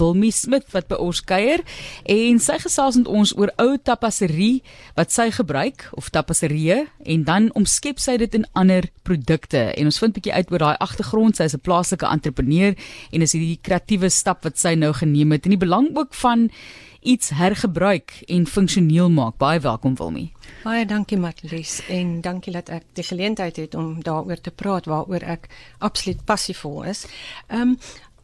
Wilmie Smit wat by ons kuier en sy gesels met ons oor ou tapasserie wat sy gebruik of tapasserie en dan omskep sy dit in ander produkte. En ons vind 'n bietjie uit oor daai agtergrond. Sy is 'n plaaslike entrepreneur en is hierdie kreatiewe stap wat sy nou geneem het en die belang ook van iets hergebruik en funksioneel maak. Baie welkom Wilmie Baie dankie Matlies en dankie dat ek die geleentheid het om daaroor te praat waaroor ek absoluut passievol is. Ehm um,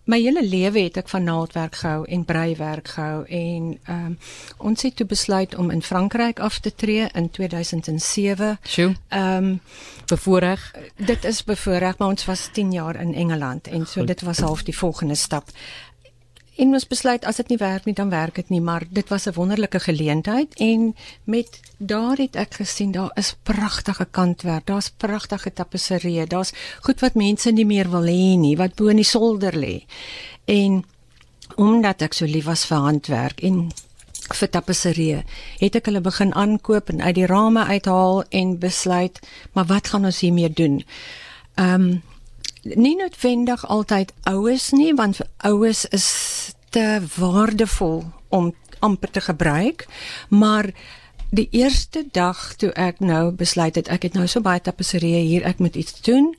my hele lewe het ek van naaldwerk gehou en breiwerk gehou en ehm um, ons het toe besluit om in Frankryk af te tree in 2007. Sjoe. Ehm um, bevoorreg. Dit is bevoorreg, maar ons was 10 jaar in Engeland en so Goed. dit was half die volgende stap. En ons besluit as dit nie werk nie, dan werk dit nie, maar dit was 'n wonderlike geleentheid en met daar het ek gesien daar is pragtige kantwerk, daar's pragtige tapisserie, daar's goed wat mense nie meer wil hê nie, wat bo in die solder lê. En omdat ek so lief was vir handwerk en vir tapisserie, het ek hulle begin aankoop en uit die rame uithaal en besluit, maar wat gaan ons hiermee doen? Ehm um, nie noodwendig altyd oues nie want oues is te waardevol om amper te gebruik. Maar die eerste dag toe ek nou besluit het ek het nou so baie tapisserie hier ek moet iets doen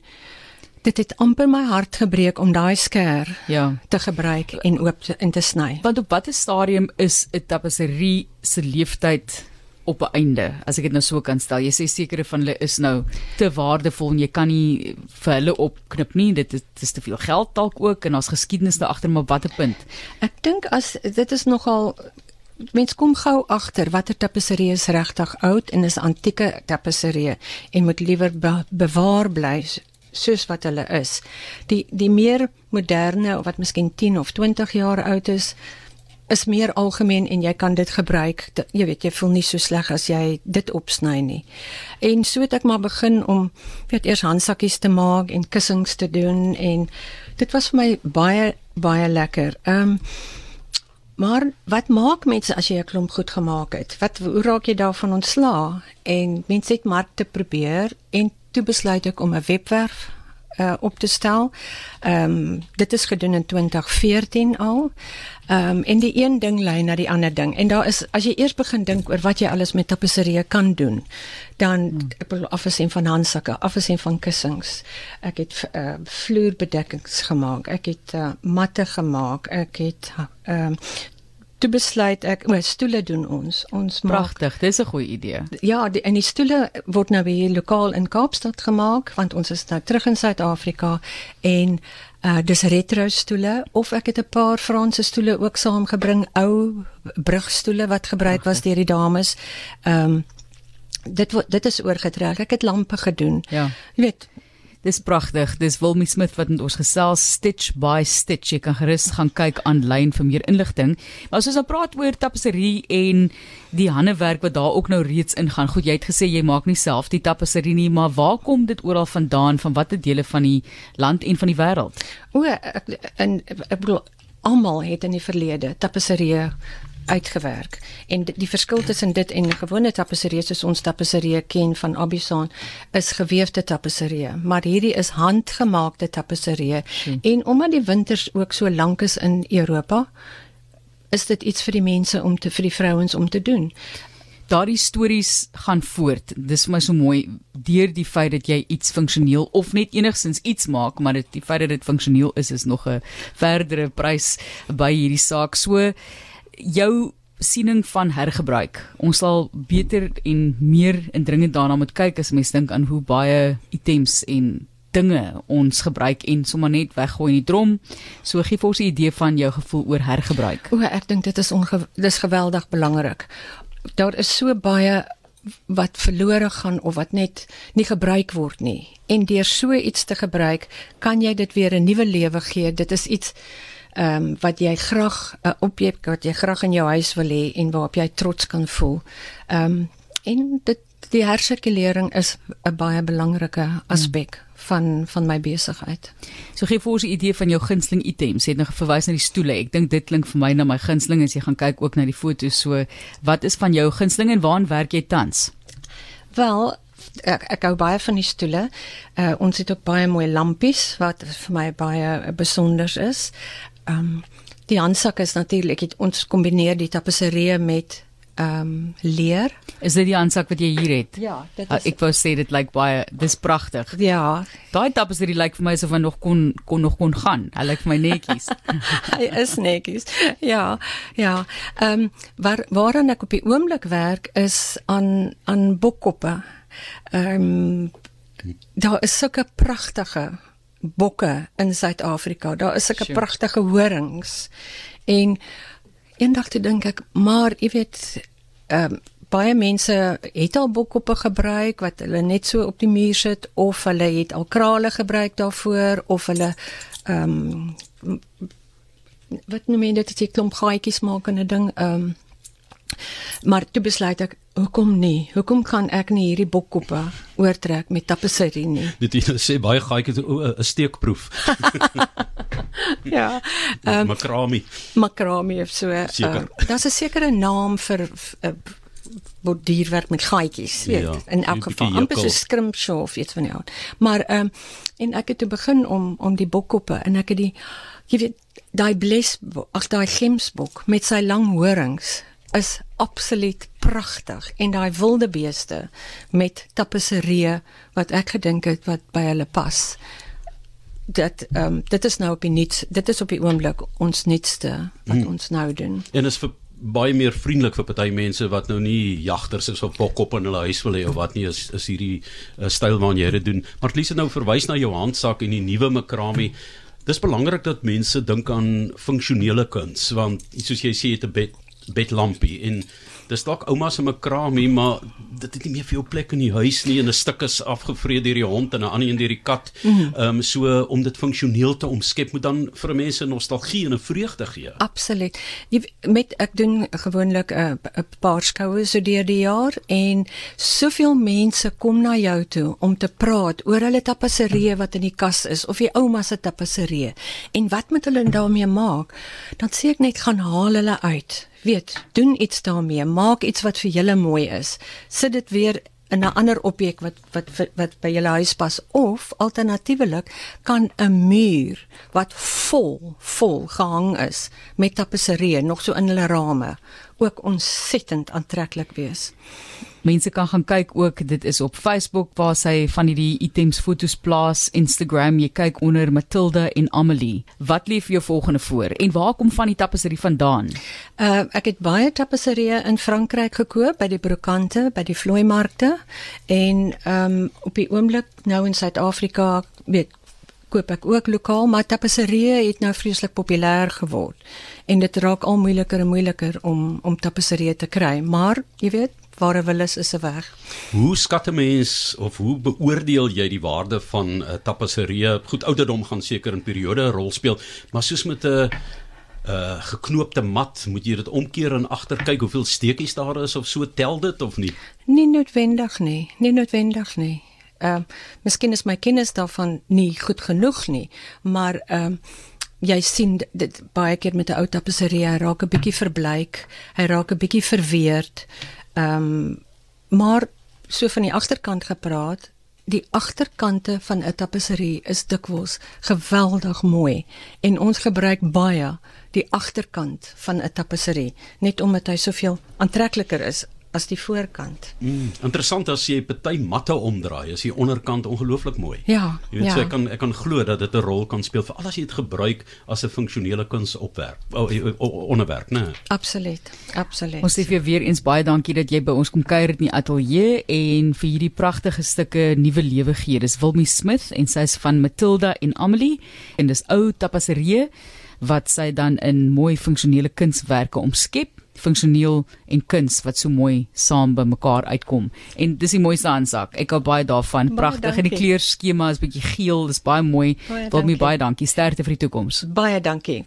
dit het amper my hart gebreek om daai skêr ja. te gebruik en oop te, en te sny. Want op watter stadium is 'n tapisserie se leeftyd op 'n einde as ek dit nou so kan stel. Jy sê sekere van hulle is nou te waardevol en jy kan nie vir hulle opknip nie. Dit is, dit is te veel geld dalk ook en ons geskiedenis daar agter maar watter punt. Ek dink as dit is nogal mens kom gou agter watter tapisserie is regtig oud en is antieke tapisserie en moet liewer be bewaar bly soos wat hulle is. Die die meer moderne of wat miskien 10 of 20 jaar oud is is meer algemeen en jy kan dit gebruik. Jy weet, jy voel nie so sleg as jy dit opsny nie. En so het ek maar begin om weet eers handsakkies te maak en kussings te doen en dit was vir my baie baie lekker. Ehm um, maar wat maak mense as jy 'n klomp goed gemaak het? Wat hoe raak jy daarvan ontslaa? En mense het maar te probeer en toe besluit ek om 'n webwerf uh, op te stel. Ehm um, dit is gedoen in 2014 al. Ehm um, en die een ding lei na die ander ding. En daar is as jy eers begin dink oor wat jy alles met tapisserie kan doen, dan hmm. ek wil afsien van handsakke, afsien van kussings. Ek het uh, vloerbedekkings gemaak. Ek het uh, matte gemaak. Ek het ehm um, toe besluit ek o, stoele doen ons. Ons pragtig. Dis 'n goeie idee. Ja, die, en die stoele word nou weer lokaal in Kaapstad gemaak want ons is nou terug in Suid-Afrika en uh dis retro stoele of ek het 'n paar Franse stoele ook saamgebring, ou brugstoele wat gebruik was deur die dames. Ehm um, dit dit is oorgetrek. Ek het lampe gedoen. Ja. Jy weet, Dis pragtig. Dis Wilmie Smith wat met ons gesels stitch by stitch. Jy kan gerus gaan kyk aanlyn vir meer inligting. Maar as ons nou praat oor tapisserie en die handewerk wat daar ook nou reeds ingaan. Goed, jy het gesê jy maak nie self die tapisserie nie, maar waar kom dit oral vandaan van watter dele van die land en van die wêreld? O, en ek bedoel almal het in die verlede tapisserie uitgewerk. En die, verskil tussen dit en gewone tapisserie soos ons tapisserie ken van Abisson is geweefde tapisserie, maar hierdie is handgemaakte tapisserie. Hmm. En omdat die winters ook so lank is in Europa, is dit iets vir die mense om te vir die vrouens om te doen. Daardie stories gaan voort. Dis vir my so mooi deur die feit dat jy iets funksioneel of net enigstens iets maak, maar dit die feit dat dit funksioneel is is nog 'n verdere prys by hierdie saak. So jou siening van hergebruik. Ons sal beter en meer indringend daarna moet kyk as mens dink aan hoe baie items en dinge ons gebruik en sommer net weggooi in die drom. So gee vir ons 'n idee van jou gevoel oor hergebruik. O, ek dink dit is dis geweldig belangrik. Daar is so baie wat verlore gaan of wat net nie gebruik word nie. En deur so iets te gebruik, kan jy dit weer 'n nuwe lewe gee. Dit is iets ehm um, wat jy graag 'n uh, objek wat jy graag in jou huis wil hê en waarop jy trots kan voel. Ehm um, en dit die hersirkulering is 'n baie belangrike aspek hmm. van van my besigheid. So gee vir ons 'n idee van jou gunsteling items. Jy het nog verwys na die stoele. Ek dink dit klink vir my na my gunsteling as jy gaan kyk ook na die foto's. So wat is van jou gunsteling en waaraan werk jy tans? Wel, ek ek hou baie van die stoele. Uh ons het ook baie mooi lampies wat vir my baie besonder is. Ehm um, Die handsak is natuurlik ons kombineer die tapisserie met ehm um, leer. Is dit die handsak wat jy hier het? Ja, dit is uh, Ek wou sê dit lyk baie dis pragtig. Ja. Daai tapisserie lyk vir my asof hy nog kon kon nog kon gaan. Hy lyk vir my netjies. hy is netjies. Ja. Ja. Ehm um, waar waaraan ek op die oomblik werk is aan aan bokkoppe. Ehm um, daar is sulke pragtige bokke in Suid-Afrika. Daar is sulke pragtige horings. En eendag te dink ek, maar jy weet, ehm um, baie mense het al bokkoppe gebruik wat hulle net so op die muur sit of hulle het al krale gebruik daarvoor of hulle ehm um, wat noem jy dit as jy klomp gaatjies maak in 'n ding ehm um, maar toe besluit ek hoekom nie hoekom kan ek nie hierdie bokkoppe oortrek met tapisserie nie dit jy sê baie gaatjies 'n steekproef ja. Um, makrami. Makrami of so. Uh, Daar's 'n sekere naam vir uh, wat dierwerk met gaatjies, weet, ja, in elk geval. Amper so skrimshow of iets van die aard. Maar ehm um, en ek het toe begin om om die bokkoppe en ek het die jy weet daai bles ag daai gemsbok met sy lang horings is absoluut pragtig en daai wilde beeste met tapisserie wat ek gedink het wat by hulle pas dat ehm um, dit is nou op die nuut dit is op die oomblik ons nuutste wat hmm. ons nou doen. En is vir baie meer vriendelik vir party mense wat nou nie jagters is of bokkop in hulle huis wil hê of wat nie is is hierdie uh, styl waarna jy dit doen. Maar Lise nou verwys na jou handsak en die nuwe makrami. Dis belangrik dat mense dink aan funksionele kuns want soos jy sê jy het 'n bedlampie en dis dalk ouma se makramie maar dit het nie meer vir jou plek in die huis nie en 'n stuk is afgevreet deur die hond en 'n ander een deur die kat. Mhm. Ehm um, so om dit funksioneel te omskep moet dan vir mense nostalgie en 'n vreugde gee. Absoluut. Jy met ek doen gewoonlik 'n 'n paar skoue so deur die jaar en soveel mense kom na jou toe om te praat oor hulle tapisserie wat in die kas is of die ouma se tapisserie en wat moet hulle daarmee maak? Dan sê ek net gaan haal hulle uit weet, doen iets daarmee, maak iets wat vir julle mooi is. Sit dit weer in 'n ander objek wat wat wat by julle huis pas of alternatiefelik kan 'n muur wat vol vol gehang is met tapisserie nog so in hulle rame ook ontsettend aantreklik wees. Mense kan gaan kyk ook, dit is op Facebook waar sy van hierdie items fotos plaas, Instagram, jy kyk onder Matilda en Amelie. Wat lê vir jou volgende voor en waar kom van die tapisserie vandaan? Uh ek het baie tapisserie in Frankryk gekoop by die brokante, by die vloeimarkte en ehm um, op die oomblik nou in Suid-Afrika, weet koop ek ook lokaal, maar tapisserie het nou vreeslik populêr geword en dit raak al moeiliker en moeiliker om om tapisserie te kry, maar jy weet waar 'n wil is, is 'n weg. Hoe skat 'n mens of hoe beoordeel jy die waarde van 'n uh, tapisserie? Goed ouderdom gaan seker 'n periode 'n rol speel, maar soos met 'n uh, uh geknoopte mat, moet jy dit omkeer en agter kyk hoeveel steekies daar is of so tel dit of nie? Nie noodwendig nie, nie noodwendig nie. Ehm uh, miskien is my kennis daarvan nie goed genoeg nie, maar ehm uh, jy sien dit baie keer met 'n ou tapisserie, hy raak 'n bietjie verbleik, hy raak 'n bietjie verweerd. Ehm um, maar so van die agterkant gepraat, die agterkante van 'n tapisserie is dikwels geweldig mooi en ons gebruik baie die agterkant van 'n tapisserie net omdat hy soveel aantrekliker is as die voorkant. Mm, interessant as jy party matte omdraai, is die onderkant ongelooflik mooi. Ja. Jy weet ja. so ek kan ek kan glo dat dit 'n rol kan speel vir al as jy dit gebruik as 'n funksionele kunsopwerp onderwerp, né? Absoluut. Absoluut. Ons sê vir weer eens baie dankie dat jy by ons kom kuier in die ateljee en vir hierdie pragtige stukke nuwe lewe gee. Dis Wilmy Smith en sy's van Matilda en Amelie en dis ou tapasserie wat sy dan in mooi funksionele kunswerke omskep funksioneel en kuns wat so mooi saam by mekaar uitkom. En dis die mooiste handsak. Ek hou baie daarvan. Pragtig en die kleurskema is bietjie geel. Dis baie mooi. Wil my baie dankie. Sterkte vir die toekoms. Baie dankie.